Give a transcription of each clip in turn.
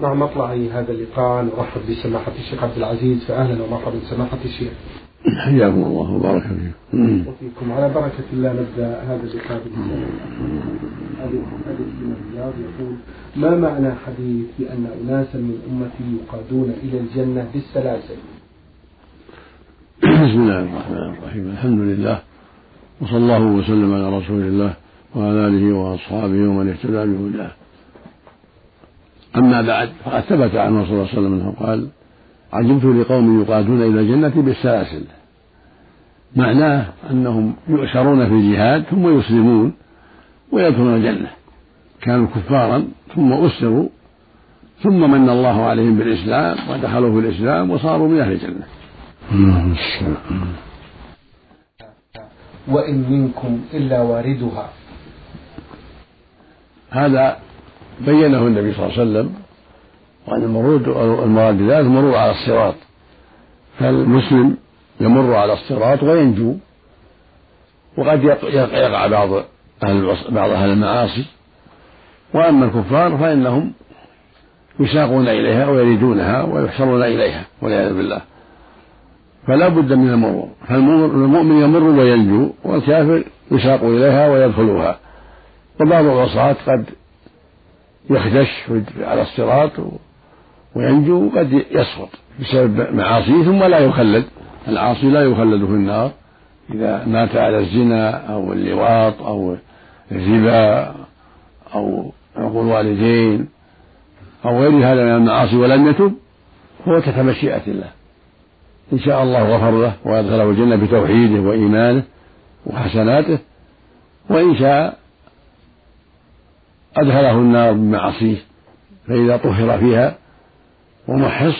مع مطلع هذا اللقاء نرحب بسماحة الشيخ عبد العزيز فأهلا ومرحبا سماحة الشيخ. حياكم الله وبارك فيكم. وفيكم على بركة الله نبدأ هذا اللقاء من الرياض يقول ما معنى حديث بأن أناسا من أمتي يقادون إلى الجنة بالسلاسل؟ بسم الله الرحمن الرحيم الحمد لله وصلى الله وسلم على رسول الله وعلى آله وأصحابه ومن اهتدى بهداه أما بعد فقد ثبت عنه صلى الله عليه وسلم أنه قال عجبت لقوم يقادون إلى الجنة بالسلاسل. معناه أنهم يؤسرون في الجهاد ثم يسلمون ويدخلون الجنة. كانوا كفارا ثم أسروا ثم من الله عليهم بالإسلام ودخلوا في الإسلام وصاروا من أهل الجنة. وإن منكم إلا واردها. هذا بينه النبي صلى الله عليه وسلم وأن المراد بذلك المرور على الصراط. فالمسلم يمر على الصراط وينجو. وقد يقع بعض أهل بعض أهل المعاصي. وأما الكفار فإنهم يساقون إليها ويريدونها ويحشرون إليها والعياذ بالله. فلا بد من المرور. فالمؤمن يمر وينجو والكافر يساق إليها ويدخلها وبعض العصاة قد يخدش على الصراط وينجو وقد يسقط بسبب معاصيه ثم لا يخلد. العاصي لا يخلد في النار. إذا مات على الزنا أو اللواط أو الربا أو عقول الوالدين أو غير هذا من المعاصي ولم يتب هو تحت مشيئة الله. إن شاء الله غفر له وأدخله الجنة بتوحيده وإيمانه وحسناته وإن شاء أدخله النار بمعاصيه فإذا طهر فيها ومحص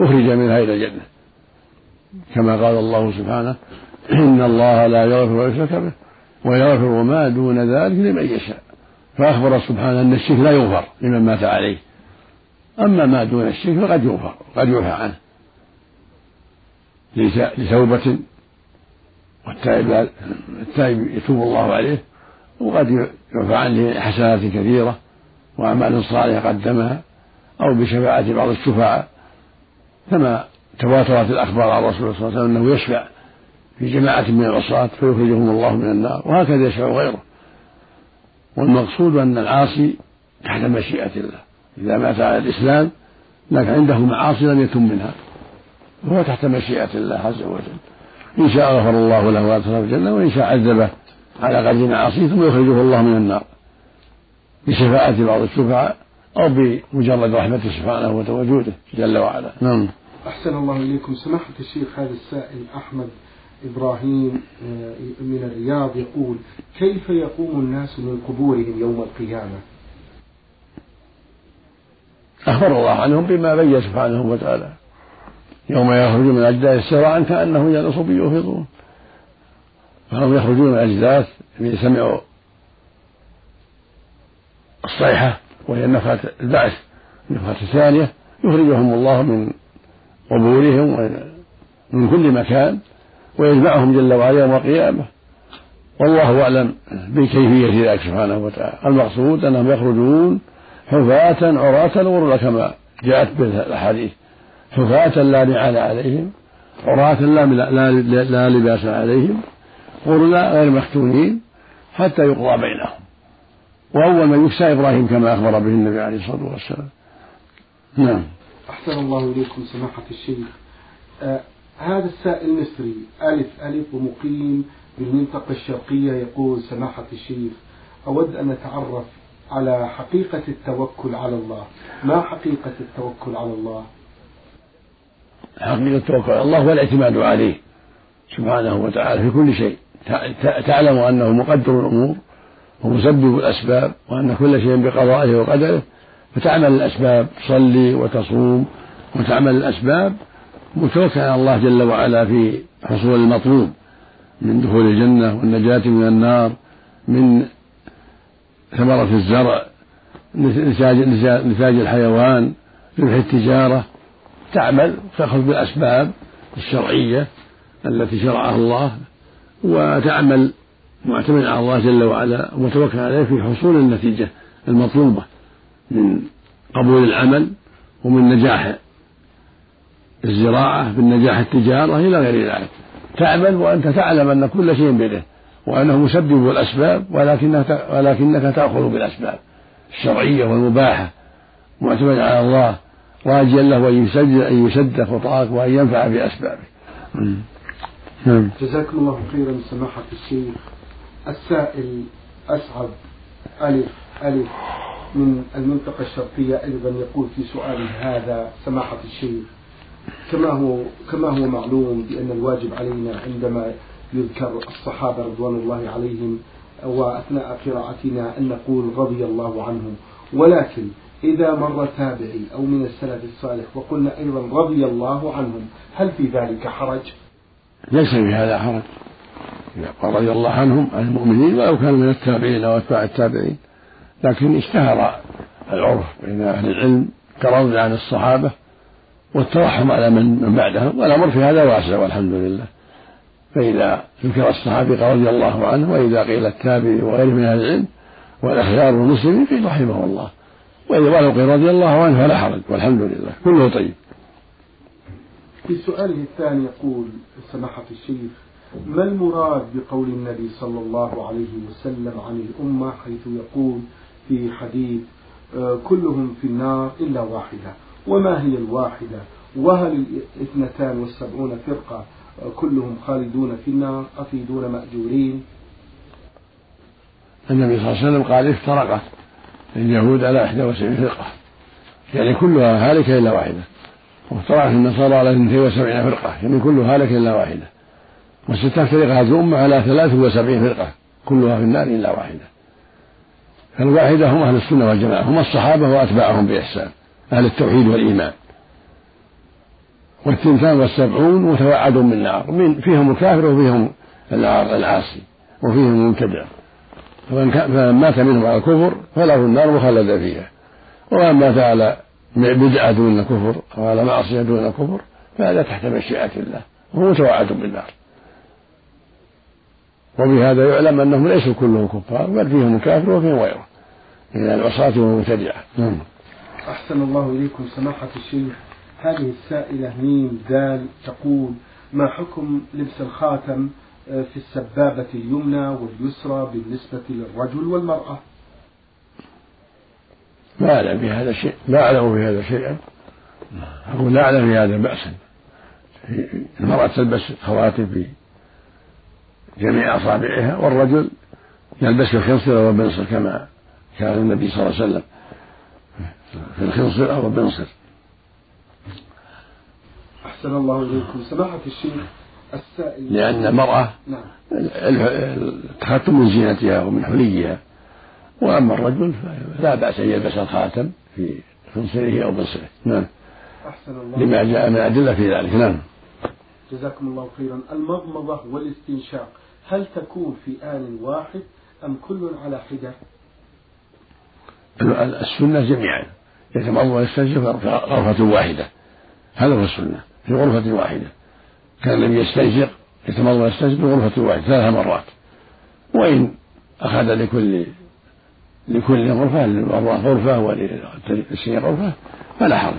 أخرج منها إلى الجنة. كما قال الله سبحانه إن الله لا يغفر يشرك به ويغفر ما دون ذلك لمن يشاء. فأخبر سبحانه أن الشرك لا يغفر لمن مات عليه. أما ما دون الشرك فقد يغفر قد يعفى عنه. لتوبة والتائب التائب يتوب الله عليه. وقد يعفى عنه حسنات كثيرة وأعمال صالحة قدمها أو بشفاعة بعض الشفعاء كما تواترت الأخبار عن الرسول صلى الله عليه وسلم أنه يشفع في جماعة من العصاة فيخرجهم الله من النار وهكذا يشفع غيره. والمقصود أن العاصي تحت مشيئة الله. إذا مات على الإسلام لكن عنده معاصي لم يتم منها. وهو تحت مشيئة الله عز وجل. إن شاء غفر الله له وأدخله الجنة وإن شاء عذبه. على قدر معاصيه ثم يخرجه الله من النار. بشفاعة بعض الشفعاء أو بمجرد رحمته سبحانه وتوجوده جل وعلا. نعم. أحسن الله إليكم. سماحة الشيخ هذا السائل أحمد إبراهيم آه، من الرياض يقول كيف يقوم الناس من قبورهم يوم القيامة؟ أخبر الله عنهم بما بين سبحانه وتعالى. يوم يخرجون من الأجداث سراعا كأنه إلى نصب يوفضون فهم يخرجون من الأجداث سمعوا الصيحة وهي النفخة البعث النفخة الثانية يخرجهم الله من قبورهم ومن كل مكان ويجمعهم جل وعلا يوم القيامة. والله أعلم بكيفية ذلك سبحانه وتعالى. المقصود أنهم يخرجون حفاة عراة غرلا كما جاءت بالأحاديث حفاة لا نعال عليهم عراة لا, لا لباس عليهم. غرلا غير مختونين حتى يقضى بينهم. وأول من يكسى إبراهيم كما أخبر به النبي عليه الصلاة والسلام. نعم. أحسن الله إليكم سماحة الشيخ. آه هذا السائل مصري. ألف ألف ومقيم بالمنطقة الشرقية يقول سماحة الشيخ أود أن أتعرف على حقيقة التوكل على الله. ما حقيقة التوكل على الله؟ حقيقة التوكل على الله والاعتماد عليه سبحانه وتعالى في كل شيء. تعلم أنه مقدر الأمور ومسبب الأسباب وأن كل شيء بقضائه وقدره فتعمل الأسباب تصلي وتصوم وتعمل الأسباب متوكل على الله جل وعلا في حصول المطلوب من دخول الجنة والنجاة من النار من ثمرة الزرع نتاج نتاج الحيوان ربح التجارة. تعمل تأخذ بالأسباب الشرعية التي شرعها الله وتعمل معتمد على الله جل وعلا ومتوكل عليه في حصول النتيجة المطلوبة من قبول العمل ومن نجاح الزراعة من نجاح التجارة إلى غير ذلك تعمل وأنت تعلم أن كل شيء بيده وأنه مسبب الأسباب ولكنك ولكنك تأخذ بالأسباب الشرعية والمباحة معتمد على الله راجيا له أن يسد أن يسد خطاك وأن ينفع بأسبابه. نعم. جزاكم الله خيرا سماحة الشيخ. السائل أسعد ألف ألف من المنطقة الشرقية أيضا يقول في سؤاله هذا سماحة الشيخ كما هو كما هو معلوم بأن الواجب علينا عندما يذكر الصحابة رضوان الله عليهم وأثناء قراءتنا أن نقول رضي الله عنهم ولكن إذا مر تابعي أو من السلف الصالح وقلنا أيضا رضي الله عنهم هل في ذلك حرج؟ ليس في هذا حرج. قال رضي الله عنهم عن المؤمنين ولو كانوا من التابعين أو أتباع التابعين لكن اشتهر العرف بين أهل العلم كرضي عن الصحابة والترحم على من بعدهم والأمر في هذا واسع والحمد لله. فإذا ذكر الصحابي رضي الله عنه وإذا قيل التابعي وغيره من أهل العلم والأخيار والمسلمين قيل رحمه الله. وإذا ولو قيل رضي الله عنه فلا حرج والحمد لله. كله طيب. في سؤاله الثاني يقول سماحة الشيخ ما المراد بقول النبي صلى الله عليه وسلم عن الأمة حيث يقول في حديث آه، كلهم في النار إلا واحدة؟ وما هي الواحدة؟ وهل الاثنتان والسبعون فرقة آه، كلهم خالدون في النار؟ أفيدون مأجورين؟ النبي صلى الله عليه وسلم قال افترقت اليهود على 71 فرقة يعني كلها هالكة إلا واحدة. وافترقت النصارى على 72 فرقة يعني كلها هالكة إلا واحدة. وستفترق هذه الأمة على 73 فرقة كلها في النار إلا واحدة. فالواحدة هم أهل السنة والجماعة هم الصحابة وأتباعهم بإحسان أهل التوحيد والإيمان. والثنتان والسبعون متوعد من نار من فيهم الكافر وفيهم العاصي وفيهم المبتدع. فمن مات منهم على الكفر فله النار مخلدا فيها. ومن مات على بدعة دون الكفر أو على معصية دون الكفر فهذا تحت مشيئة الله وهو متوعد بالنار. وبهذا يعلم أنهم ليسوا كلهم كفار بل فيهم الكافر وفيهم غيره. من العصاة والمبتدعة نعم. أحسن الله إليكم سماحة الشيخ. هذه السائلة ميم دال تقول ما حكم لبس الخاتم آه، في السبابة اليمنى واليسرى بالنسبة للرجل والمرأة؟ ما أعلم بهذا شيء لا أعلم بهذا شيئا. أقول لا أعلم بهذا بأسا. المرأة تلبس خواتم في جميع أصابعها والرجل يلبس الخنصر والبنصر كما كان النبي صلى الله عليه وسلم. في الخنصر أو البنصر. أحسن الله إليكم. سماحة الشيخ السائل. لأن المرأة نعم. التخطم من زينتها ومن حليها. وأما الرجل فلا بأس أن يلبس الخاتم في خنصره أو بنصره نعم. أحسن الله. لما جاء من أدلة في ذلك. نعم. جزاكم الله خيرا. المضمضة والاستنشاق. هل تكون في آن واحد أم كل على حدة؟ السنة جميعا. يتمضمض ويستنشق في غرفة واحدة. هذا هو السنة في غرفة واحدة. كان النبي يستنشق يتمضمض ويستنشق في غرفة واحدة ثلاث مرات. وإن أخذ لكل لكل غرفة للمرأة غرفة وللسنين غرفة فلا حرج.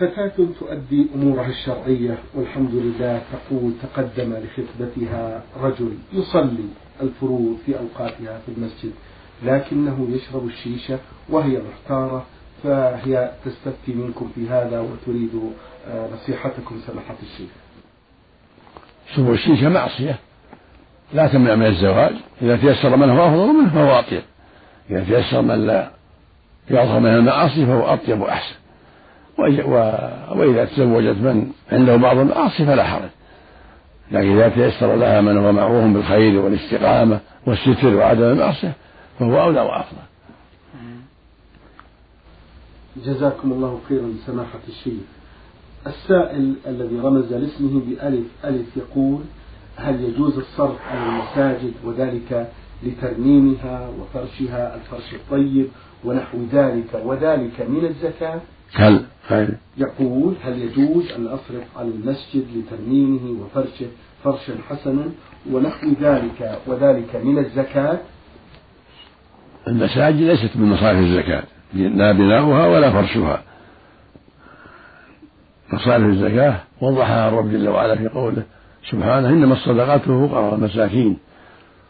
فتاة تؤدي أمورها الشرعية والحمد لله تقول تقدم لخطبتها رجل يصلي الفروض في أوقاتها في المسجد لكنه يشرب الشيشة وهي محتارة فهي تستفتي منكم في هذا وتريد آه، نصيحتكم سماحة الشيخ. شرب الشيشة معصية. لا تمنع من الزواج. إذا تيسر من هو أفضل منه فهو أطيب. إذا تيسر من لا يظهر من المعاصي فهو أطيب وأحسن. وإذا تزوجت من عنده بعض المعاصي فلا حرج. لكن إذا تيسر لها من هو معروف بالخير والاستقامة والستر وعدم المعصية فهو أولى وأفضل. جزاكم الله خيرا سماحة الشيخ. السائل الذي رمز لاسمه بألف ألف يقول هل يجوز الصرف عن المساجد وذلك لترميمها وفرشها الفرش الطيب ونحو ذلك وذلك من الزكاة؟ هل هل يقول هل يجوز أن أصرف على المسجد لترميمه وفرشه فرشا حسنا ونحو ذلك وذلك من الزكاة؟ المساجد ليست من مصارف الزكاة لا بناؤها ولا فرشها. مصارف الزكاة وضحها الرب جل وعلا في قوله سبحانه إنما الصدقات للفقراء والمساكين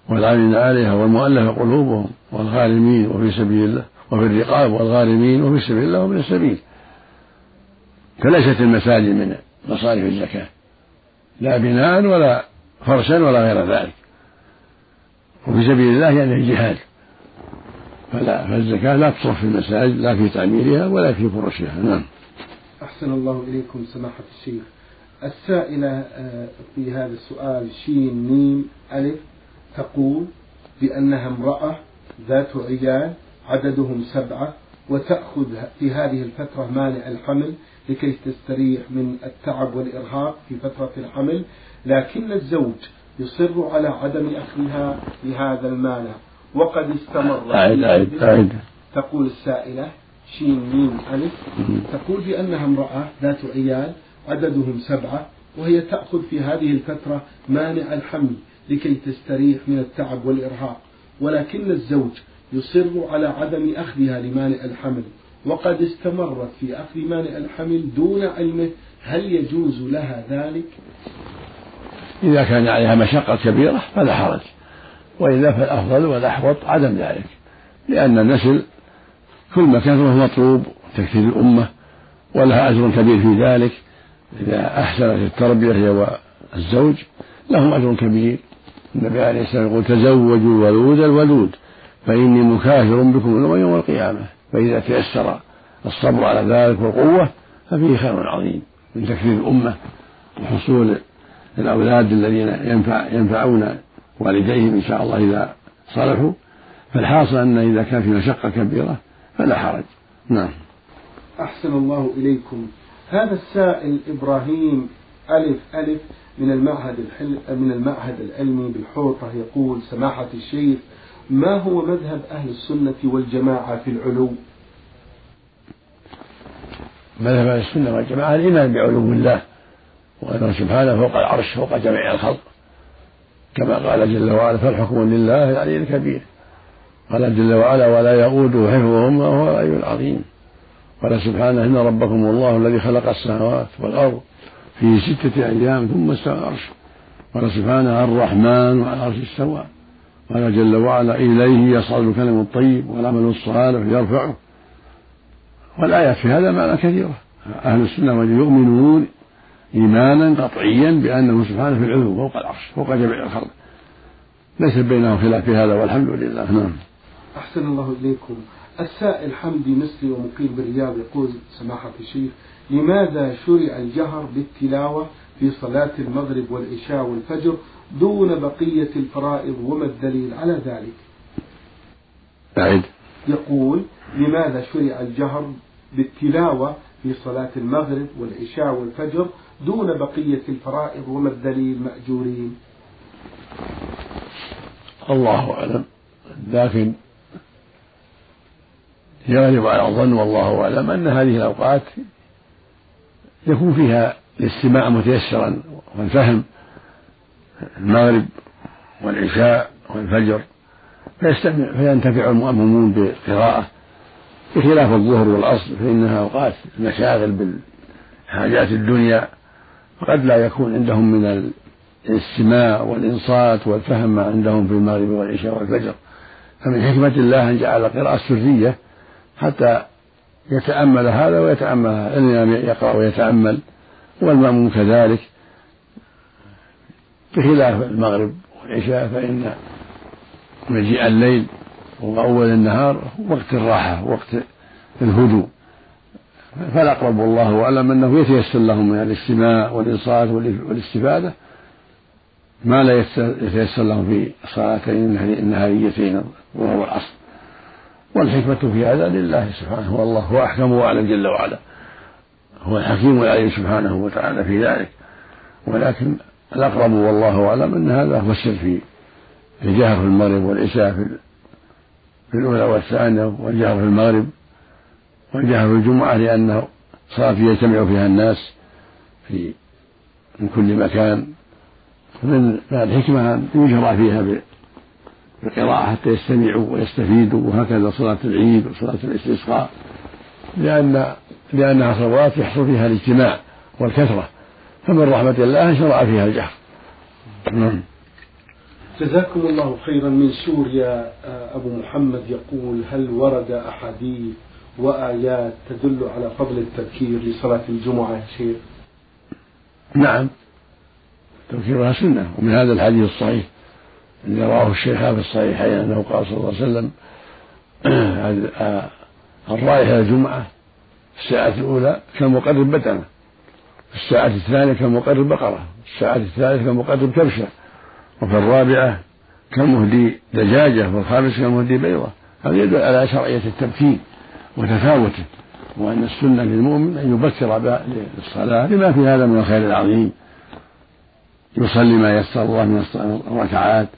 والعاملين عليها والمؤلف قلوبهم والغارمين وفي سبيل الله وفي الرقاب والغارمين وفي سبيل الله ومن السبيل. فليست المساجد من مصارف الزكاة. لا بناء ولا فرشا ولا غير ذلك. وفي سبيل الله يعني الجهاد. فلا فالزكاة لا تصرف في المساجد لا في تعميرها ولا في فرشها. نعم. أحسن الله إليكم سماحة الشيخ. السائلة آه، في هذا السؤال شين ميم ألف تقول بأنها امرأة ذات عيال عددهم سبعة وتأخذ في هذه الفترة مانع الحمل لكي تستريح من التعب والإرهاق في فترة الحمل لكن الزوج يصر على عدم أخذها بهذا المانع. وقد استمر أعد أعد أعد تقول السائلة شين ميم ألف تقول بأنها امرأة ذات عيال عددهم سبعة وهي تأخذ في هذه الفترة مانع الحمل لكي تستريح من التعب والإرهاق. ولكن الزوج يصر على عدم أخذها لمانع الحمل وقد استمرت في أخذ مانع الحمل دون علمه. هل يجوز لها ذلك؟ إذا كان عليها مشقة كبيرة فلا حرج وإلا فالأفضل والأحوط عدم ذلك لأن النسل كل ما فهو مطلوب تكثير الأمة ولها أجر كبير في ذلك. إذا أحسنت التربية هي والزوج لهم أجر كبير. النبي عليه السلام يقول تزوجوا الولود الولود فإني مكافر بكم يوم القيامة. فإذا تيسر الصبر على ذلك والقوة ففيه خير عظيم من تكثير الأمة وحصول الأولاد الذين ينفع ينفعون والديهم إن شاء الله إذا صلحوا. فالحاصل أن إذا كان في مشقة كبيرة فلا حرج. نعم. أحسن الله إليكم. هذا السائل إبراهيم ألف ألف من المعهد الحل... من المعهد العلمي بالحوطة يقول سماحة الشيخ ما هو مذهب أهل السنة والجماعة في العلو؟ مذهب أهل السنة والجماعة الإيمان بعلو الله وأنه سبحانه فوق العرش فوق جميع الخلق. كما قال جل وعلا فالحكم لله العلي الكبير. قال جل وعلا ولا يؤوده حفظهما وهو العلي العظيم. قال سبحانه إن ربكم الله الذي خلق السماوات والأرض في ستة أيام ثم استوى العرش. قال سبحانه الرحمن وعلى العرش استوى. قال جل وعلا إليه يصعد الكلم الطيب والعمل الصالح يرفعه. والآيات في هذا معنى كثيرة. أهل السنة يؤمنون إيمانا قطعيا بأنه سبحانه في العلو فوق العرش فوق جميع الخلق. ليس بينهم خلاف في هذا والحمد لله. نعم. أحسن الله إليكم. السائل حمدي مصري ومقيم بالرياض يقول سماحة الشيخ لماذا شرع الجهر بالتلاوة في صلاة المغرب والعشاء والفجر دون بقية الفرائض وما الدليل على ذلك؟ أعد يقول لماذا شرع الجهر بالتلاوة في صلاة المغرب والعشاء والفجر دون بقية الفرائض وما الدليل مأجورين؟ الله أعلم. لكن يغلب على الظن والله أعلم أن هذه الأوقات يكون فيها الاستماع متيسرا والفهم المغرب والعشاء والفجر فيستمع فينتفع المؤمنون بالقراءة بخلاف الظهر والعصر فإنها أوقات المشاغل بالحاجات الدنيا قد لا يكون عندهم من الاستماع والإنصات والفهم ما عندهم في المغرب والعشاء والفجر. فمن حكمة الله أن جعل القراءة سرية حتى يتأمل هذا ويتأمل هذا. الإمام يقرأ ويتأمل والمأموم كذلك. بخلاف المغرب والعشاء فإن مجيء الليل وأول النهار وقت الراحة وقت الهدوء. فالأقرب والله أعلم أنه يتيسر لهم من الاستماع والإنصات والاستفادة. ما لا يتيسر لهم في الصلاتين النهاريتين وهو العصر والحكمة في هذا لله سبحانه والله هو أحكم وأعلم جل وعلا. هو الحكيم العليم سبحانه وتعالى في ذلك. ولكن الأقرب والله أعلم أن هذا هو السر في الجهر في المغرب والعشاء في الأولى والثانية والجهر في المغرب والجهر في الجمعة لأنه صلاة يجتمع فيها الناس في من كل مكان. من الحكمة أن يجرى فيها القراءة حتى يستمعوا ويستفيدوا وهكذا صلاة العيد وصلاة الاستسقاء لأن لأنها صلوات يحصل فيها الاجتماع والكثرة فمن رحمة الله شرع فيها الجهر. نعم. جزاكم الله خيرا من سوريا آه، أبو محمد يقول هل ورد أحاديث وآيات تدل على فضل التبكير لصلاة الجمعة يا شيخ؟ نعم. تبكيرها سنة ومن هذا الحديث الصحيح. الذي رواه الشيخان في الصحيحين أنه قال صلى الله عليه وسلم الرائحة الجمعة في الساعة الأولى كمقرب بدنة في الساعة الثانية كمقرب بقرة في الساعة الثالثة كمقرب كبشة وفي الرابعة كمهدي دجاجة وفي الخامسة كمهدي بيضة. هذا يدل على شرعية التبكير وتفاوته وأن السنة للمؤمن أن يبكر للصلاة لما في هذا من الخير العظيم. يصلي ما يسر الله من الركعات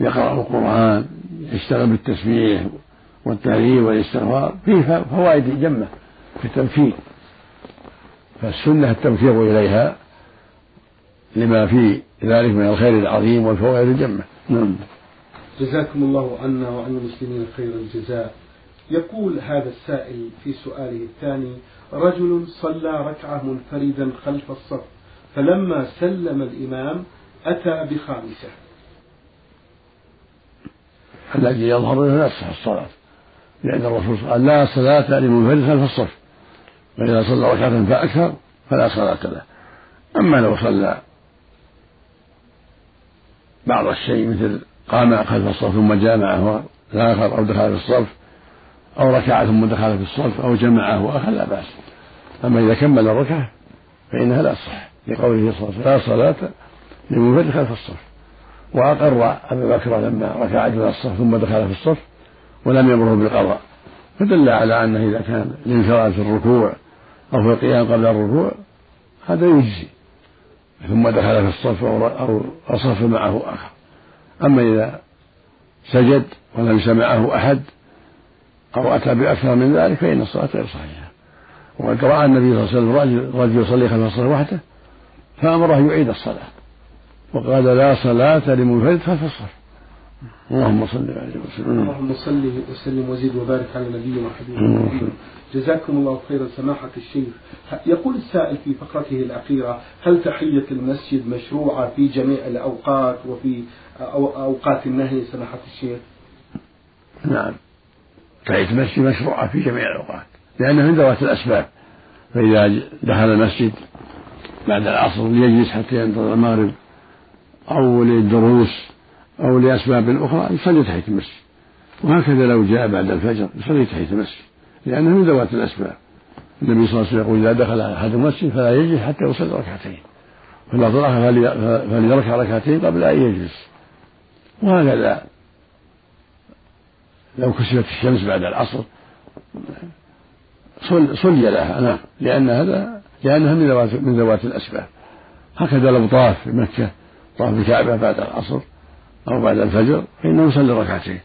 يقرأ القرآن يشتغل بالتسبيح والتهليل والاستغفار فيه فوائد جمة في التبكير فالسنة التبكير إليها لما في ذلك من الخير العظيم والفوائد الجمة. نعم. جزاكم الله عنا وعن المسلمين خير الجزاء. يقول هذا السائل في سؤاله الثاني رجل صلى ركعة منفردا خلف الصف فلما سلم الإمام أتى بخامسة. الذي يظهر لا تصح الصلاة. لأن الرسول قال لا صلاة لمنفرد خلف الصف فإذا صلى ركعة فأكثر فلا صلاة له. أما لو صلى بعض الشيء مثل قام خلف الصف ثم جامعه الآخر أو دخل في الصف أو ركع ثم دخل في الصف أو جمعه وآخر لا بأس. أما إذا كمل الركعة فإنها لا تصح لقوله صلى الله عليه وسلم لا صلاة لمنفرد خلف الصف وأقر أبا بكر لما ركع دون الصف ثم دخل في الصف ولم يمره بالقضاء فدل على أنه إذا كان الانفراد في الركوع أو في القيام قبل الركوع هذا يجزي ثم دخل في الصف أو أصف معه آخر. أما إذا سجد ولم سمعه أحد أو أتى بأكثر من ذلك فإن الصلاة غير صحيحة. وقد رأى النبي صلى الله عليه وسلم رجل يصلي خلف الصلاة وحده فأمره يعيد الصلاة. وقال لا صلاة لمنفرد الصف اللهم صل عليه وسلم اللهم صل وسلم وزد وبارك على نبينا وحبيبنا جزاكم الله خيرا سماحة الشيخ. يقول السائل في فقرته الأخيرة هل تحية المسجد مشروعة في جميع الأوقات وفي أوقات النهي سماحة الشيخ؟ نعم. تحية المسجد مشروعة في جميع الأوقات لأنها من ذوات الأسباب. فإذا دخل المسجد بعد العصر ليجلس حتى ينتظر المغرب. أو للدروس أو لأسباب أخرى يصلي تحية المسجد. وهكذا لو جاء بعد الفجر يصلي تحية المسجد لأنه من ذوات الأسباب. النبي صلى الله عليه وسلم يقول إذا دخل أحد المسجد فلا يجلس حتى يصلي ركعتين فإذا ضرح فليركع ركعتين قبل أن يجلس. وهكذا لو كسفت الشمس بعد العصر صلي لها نعم لأن هذا لأنها من ذوات من ذوات الأسباب. هكذا لو طاف في طاف الكعبة بعد العصر أو بعد الفجر فإنه يصلي ركعتين.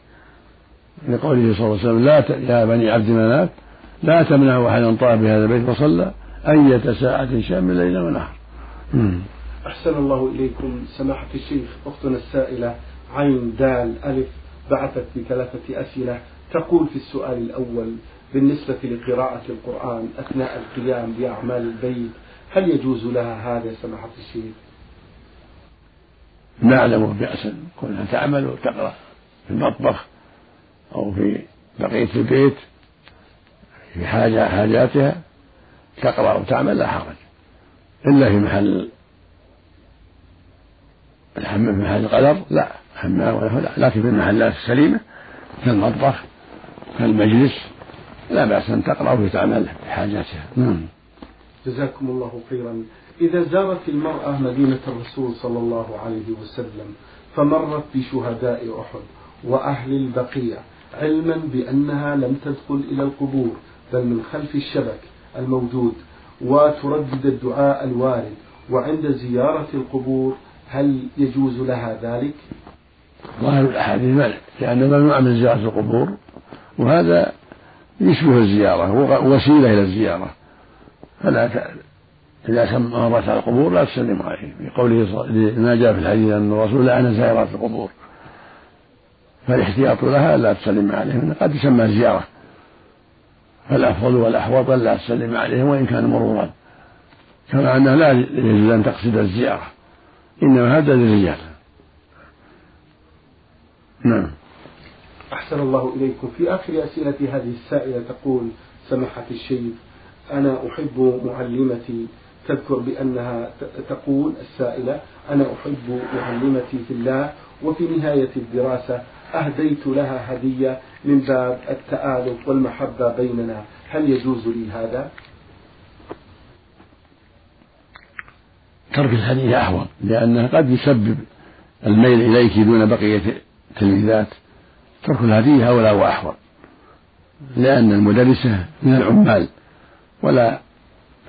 لقوله صلى الله عليه وسلم لا ت... يا بني عبد مناف لا تمنعوا أحدا طاف بهذا البيت وصلى أية ساعة شاء من ليل ونهار أحسن الله إليكم سماحة الشيخ أختنا السائلة عين دال ألف بعثت بثلاثة أسئلة. تقول في السؤال الأول بالنسبة لقراءة القرآن أثناء القيام بأعمال البيت هل يجوز لها هذا سماحة الشيخ؟ ما أعلم بأسا كونها تعمل وتقرأ في المطبخ أو في بقية البيت في حاجة حاجاتها تقرأ وتعمل لا حرج. إلا في محل الحمام في محل القدر لا. حمام لا. لكن في المحلات السليمة كالمطبخ كالمجلس لا بأس أن تقرأ وتعمل في حاجاتها نعم. جزاكم الله خيرا. إذا زارت المرأة مدينة الرسول صلى الله عليه وسلم فمرت بشهداء أحد وأهل البقيع علما بأنها لم تدخل إلى القبور بل من خلف الشبك الموجود. وتردد الدعاء الوارد وعند زيارة القبور هل يجوز لها ذلك؟ ظاهر الأحاديث منع لأن ممنوع من زيارة القبور. وهذا يشبه الزيارة وسيلة إلى الزيارة. فلا إذا مرت على القبور لا تسلم عليه في قوله ما جاء في الحديث أن الرسول لعن زائرات القبور فالاحتياط لها لا تسلم عليهم قد تسمى زيارة. فالأفضل والأحوط ألا تسلم عليهم وإن كان مرورا كما أنه لا يجوز أن تقصد الزيارة إنما هذا للرجال. نعم. أحسن الله إليكم. في آخر أسئلة هذه السائلة تقول سماحة الشيخ أنا أحب معلمتي تذكر بأنها تقول السائلة أنا أحب معلمتي في الله وفي نهاية الدراسة أهديت لها هدية من باب التآلف والمحبة بيننا هل يجوز لي هذا؟ ترك الهدية أحوط لأنه قد يسبب الميل إليك دون بقية التلميذات ترك الهدية أولى وأحوط لأن المدرسة من العمال ولا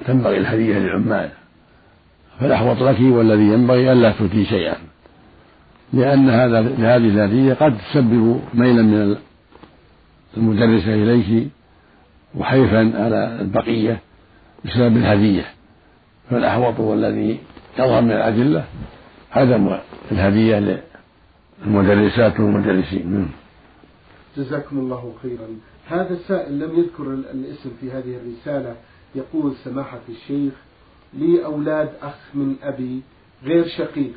تنبغي الهدية للعمال فالأحوط لك والذي ينبغي ألا تؤتي شيئا؟ لأن هذا هذه الهدية قد تسبب ميلا من المدرسة إليك وحيفا على البقية بسبب الهدية. فالأحوط والذي يظهر من الأدلة عدم الهدية للمدرسات والمدرسين. جزاكم الله خيرا. هذا السائل لم يذكر الاسم في هذه الرسالة. يقول سماحة الشيخ لي أولاد أخ من أبي غير شقيق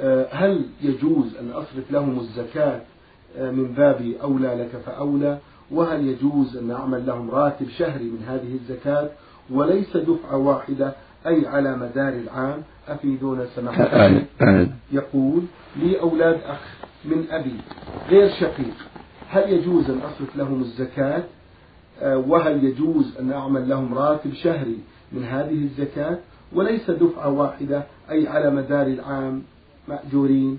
آه، هل يجوز أن أصرف لهم الزكاة آه، من باب أولى لك فأولى؟ وهل يجوز أن أعمل لهم راتب شهري من هذه الزكاة؟ وليس دفعة واحدة أي على مدار العام؟ أفيدونا سماحة يقول لي أولاد أخ من أبي غير شقيق هل يجوز أن أصرف لهم الزكاة؟ آه، وهل يجوز أن أعمل لهم راتب شهري من هذه الزكاة؟ وليس دفعة واحدة أي على مدار العام مأجورين.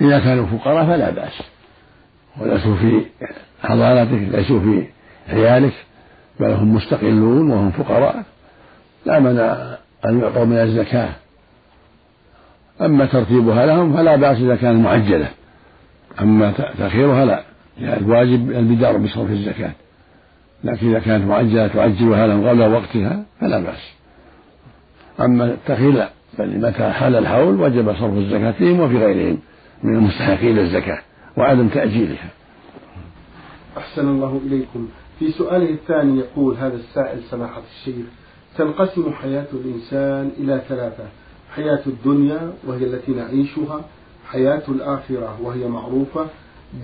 إذا كانوا فقراء فلا بأس. وليسوا في حضانتك ليسوا في عيالك بل هم مستقلون وهم فقراء. لا منع أن يعطوا من الزكاة. أما ترتيبها لهم فلا بأس إذا كانت معجلة. أما تأخيرها لا. الواجب البدار بصرف الزكاة. لكن إذا كانت معجلة تعجلها لهم قبل وقتها فلا بأس. أما التأخير لا بل متى حال الحول وجب صرف الزكاة فيهم وفي غيرهم من المستحقين الزكاة وعدم تأجيلها. أحسن الله إليكم. في سؤاله الثاني يقول هذا السائل سماحة الشيخ تنقسم حياة الإنسان إلى ثلاثة حياة الدنيا وهي التي نعيشها حياة الآخرة وهي معروفة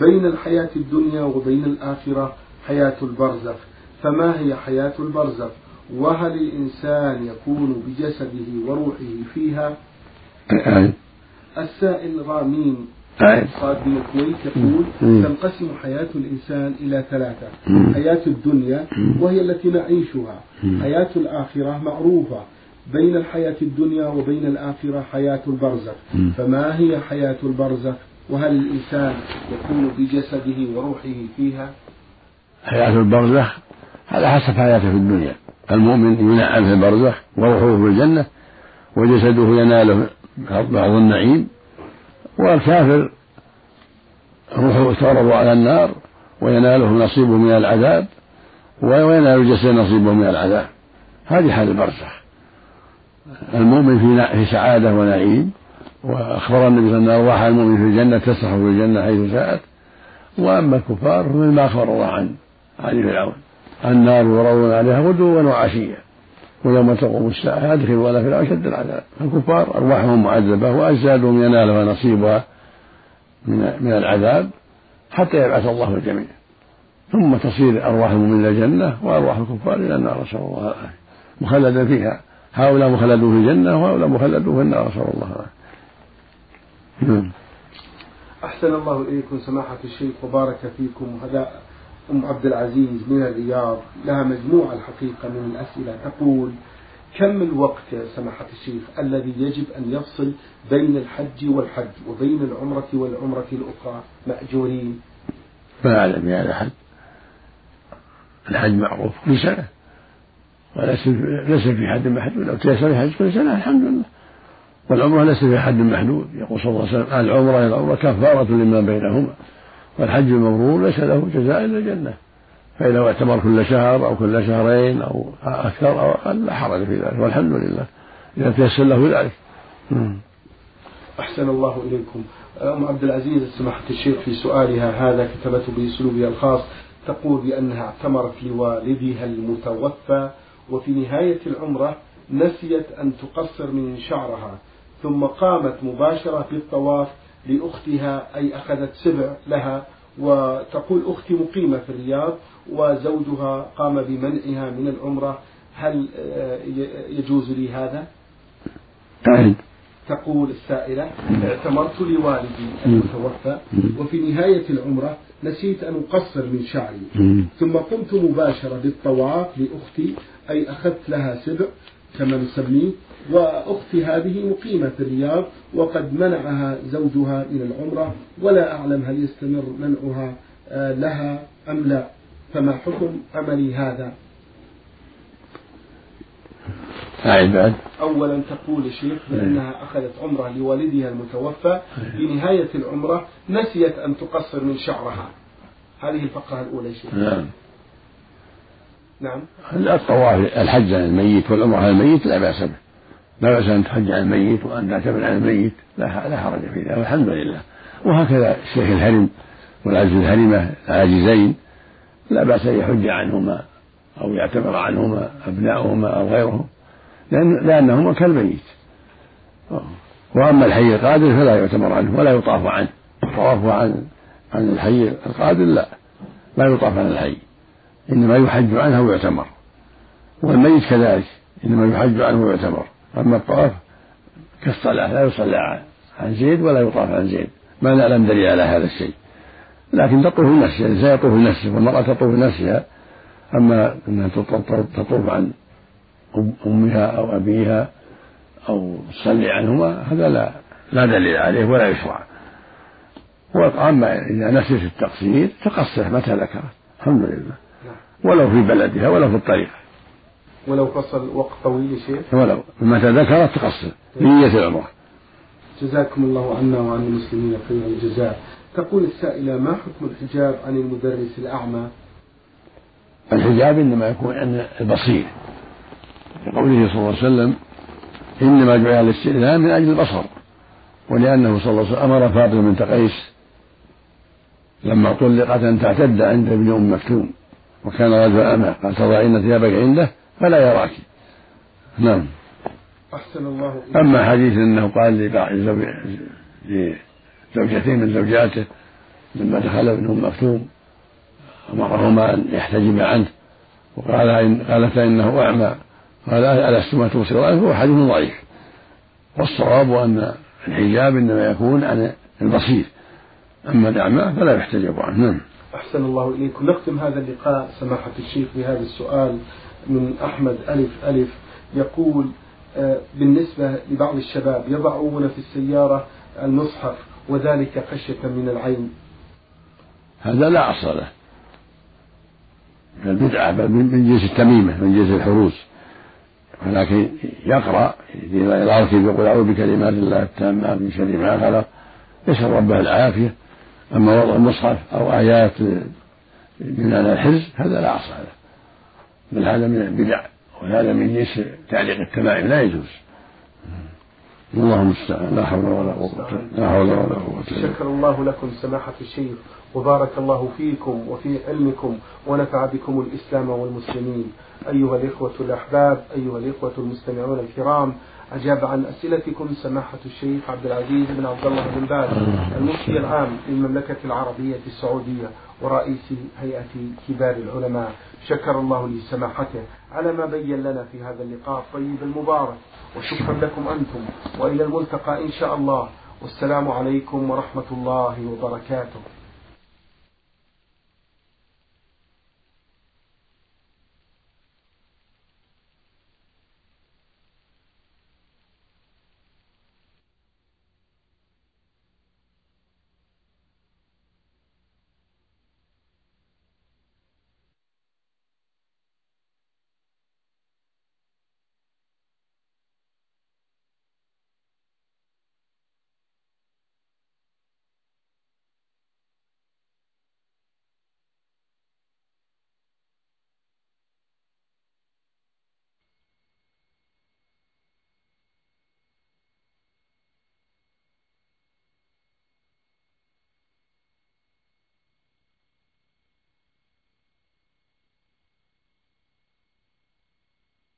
بين الحياة الدنيا وبين الآخرة حياة البرزخ. فما هي حياة البرزخ؟ وهل الإنسان يكون بجسده وروحه فيها؟ السائل رامين صاد من الكويت يقول تنقسم حياة الإنسان إلى ثلاثة. حياة الدنيا وهي التي نعيشها. حياة الآخرة معروفة. بين الحياة الدنيا وبين الآخرة حياة البرزخ. فما هي حياة البرزخ؟ وهل الإنسان يكون بجسده وروحه فيها؟ حياة البرزخ على حسب حياته في الدنيا. المؤمن ينعم في البرزخ وروحه في الجنة وجسده يناله بعض النعيم والكافر روحه تعرض على النار ويناله نصيبه من العذاب وينال الجسد نصيبه من العذاب. هذه حال البرزخ. المؤمن في سعادة ونعيم. وأخبر النبي صلى الله عليه وسلم أرواح المؤمن في الجنة تسرح في الجنة حيث شاءت. وأما الكفار فمن ما أخبر الله عن علي فرعون. النار يرون عليها غدوا وعشيا ويوم تقوم الساعة أدخلوا ولا فرعون أشد العذاب. الكفار أرواحهم معذبة وأجسادهم ينالها نصيبها من من العذاب حتى يبعث الله الجميع. ثم تصير أرواح المؤمنين إلى الجنة وأرواح الكفار إلى النار. نسأل الله العافية. مخلدا فيها. هؤلاء مخلدون في الجنة وهؤلاء مخلدون في النار. نسأل الله العافية. نعم. أحسن الله إليكم سماحة الشيخ وبارك فيكم. هذا أم عبد العزيز من الرياض لها مجموعة الحقيقة من الأسئلة. تقول كم الوقت يا سماحة الشيخ الذي يجب أن يفصل بين الحج والحج وبين العمرة والعمرة الأخرى؟ مأجورين. ما أعلم يا الحج. الحج معروف كل سنة. وليس ليس في حد محدود. لو تيسر الحج كل سنة الحمد لله. والعمرة ليس في حد محدود. يقول صلى الله عليه وسلم العمرة إلى العمرة كفارة لما بينهما. والحج المبرور ليس له جزاء إلا الجنة. فإذا اعتبر كل شهر أو كل شهرين أو أكثر أو أقل لا حرج في ذلك. والحمد لله. إذا تيسر له ذلك. أحسن الله إليكم. أم عبد العزيز سماحة الشيخ في سؤالها هذا كتبته بأسلوبها الخاص. تقول بأنها اعتمرت لوالدها المتوفى وفي نهاية العمرة نسيت أن تقصر من شعرها. ثم قامت مباشرة بالطواف لأختها أي أخذت سبع لها وتقول أختي مقيمة في الرياض وزوجها قام بمنعها من العمرة. هل آه، يجوز لي هذا؟ طيب تقول السائلة اعتمرت لوالدي المتوفى وفي نهاية العمرة نسيت أن أقصر من شعري. ثم قمت مباشرة بالطواف لأختي أي أخذت لها سبع كما نسميه وأختي هذه مقيمة في الرياض وقد منعها زوجها من العمرة ولا أعلم هل يستمر منعها آه، لها أم لا. فما حكم عملي هذا؟ بعد. أولا تقول الشيخ بأنها أخذت عمرة لوالدها المتوفى. في نهاية العمرة نسيت أن تقصر من شعرها. هذه الفقرة الأولى شيخ. نعم. نعم. الطواف الحج عن الميت والعمرة عن الميت لا بأس به. لا بأس أن تحج عن الميت وأن تعتمر عن الميت. لا حرج في ذلك والحمد لله. وهكذا الشيخ الهرم والعجز الهرمة العاجزين لا بأس أن يحج عنهما أو يعتمر عنهما أبناؤهما أو غيرهم لأن لأنهما كالميت. وأما الحي القادر فلا يعتمر عنه ولا يطاف عنه. الطواف عن عن الحي القادر لا لا يطاف عن الحي. إنما يحج عنه ويعتمر. والميت كذلك إنما يحج عنه ويعتمر. أما الطواف كالصلاة لا يصلى عن زيد ولا يطاف عن زيد. ما نعلم دليل على هذا الشيء. لكن تطوف نفسها الإنسان يطوف نفسه والمرأة تطوف نفسها. أما أنها تطوف عن أمها أو أبيها أو تصلي عنهما هذا لا لا دليل عليه ولا يشرع. وأما إذا نسيت التقصير تقصر متى ذكرت. الحمد لله. ولو في بلدها ولو في الطريق. ولو فصل وقت طويل شيخ. ولو. متى ذكرت تقصر نية العمرة جزاكم الله عنا وعن المسلمين خير الجزاء. تقول السائلة ما حكم الحجاب عن المدرس الأعمى؟ الحجاب إنما يكون عن البصير. لقوله صلى الله عليه وسلم إنما جعل الاستئذان من أجل البصر. ولأنه صلى الله عليه وسلم أمر فاطمة بنت قيس لما طلقت أن تعتد عند ابن أم مكتوم. وكان رجل أمة قال تضعين ثيابك عنده فلا يراك. نعم. أحسن الله أما حديث أنه قال لزوجتين من زوجاته لما دخل ابن أم مكتوم أمرهما أن يحتجب عنه. وقال إن قالتا إنه أعمى. قال ألستما تبصران هو حديث ضعيف. والصواب أن الحجاب إنما يكون عن البصير. أما الأعمى فلا يحتجب عنه. نعم. أحسن الله إليكم. نختم هذا اللقاء سماحة الشيخ بهذا السؤال من أحمد ألف ألف. يقول آه، بالنسبة لبعض الشباب يضعون في السيارة المصحف وذلك خشية من العين. هذا لا أصل له. البدعة بل من جنس التميمة من جنس الحروس. ولكن يقرأ إذا يقول أعوذ بكلمات الله التامات من شر ما خلق. يسأل ربه العافية. أما وضع المصحف أو آيات من الحرز هذا لا أصل له. بل هذا من البدع وهذا من جنس تعليق التمائم لا يجوز. اللهم المستعان. لا حول ولا قوة لا حول ولا قوة شكر الله لكم سماحة الشيخ وبارك الله فيكم وفي علمكم ونفع بكم الإسلام والمسلمين. أيها الإخوة الأحباب أيها الإخوة المستمعون الكرام أجاب عن أسئلتكم سماحة الشيخ عبد العزيز بن عبد الله بن باز المفتي العام للمملكة العربية السعودية ورئيس هيئة كبار العلماء. شكر الله لسماحته على ما بين لنا في هذا اللقاء الطيب المبارك. وشكرا لكم أنتم. وإلى الملتقى إن شاء الله. والسلام عليكم ورحمة الله وبركاته.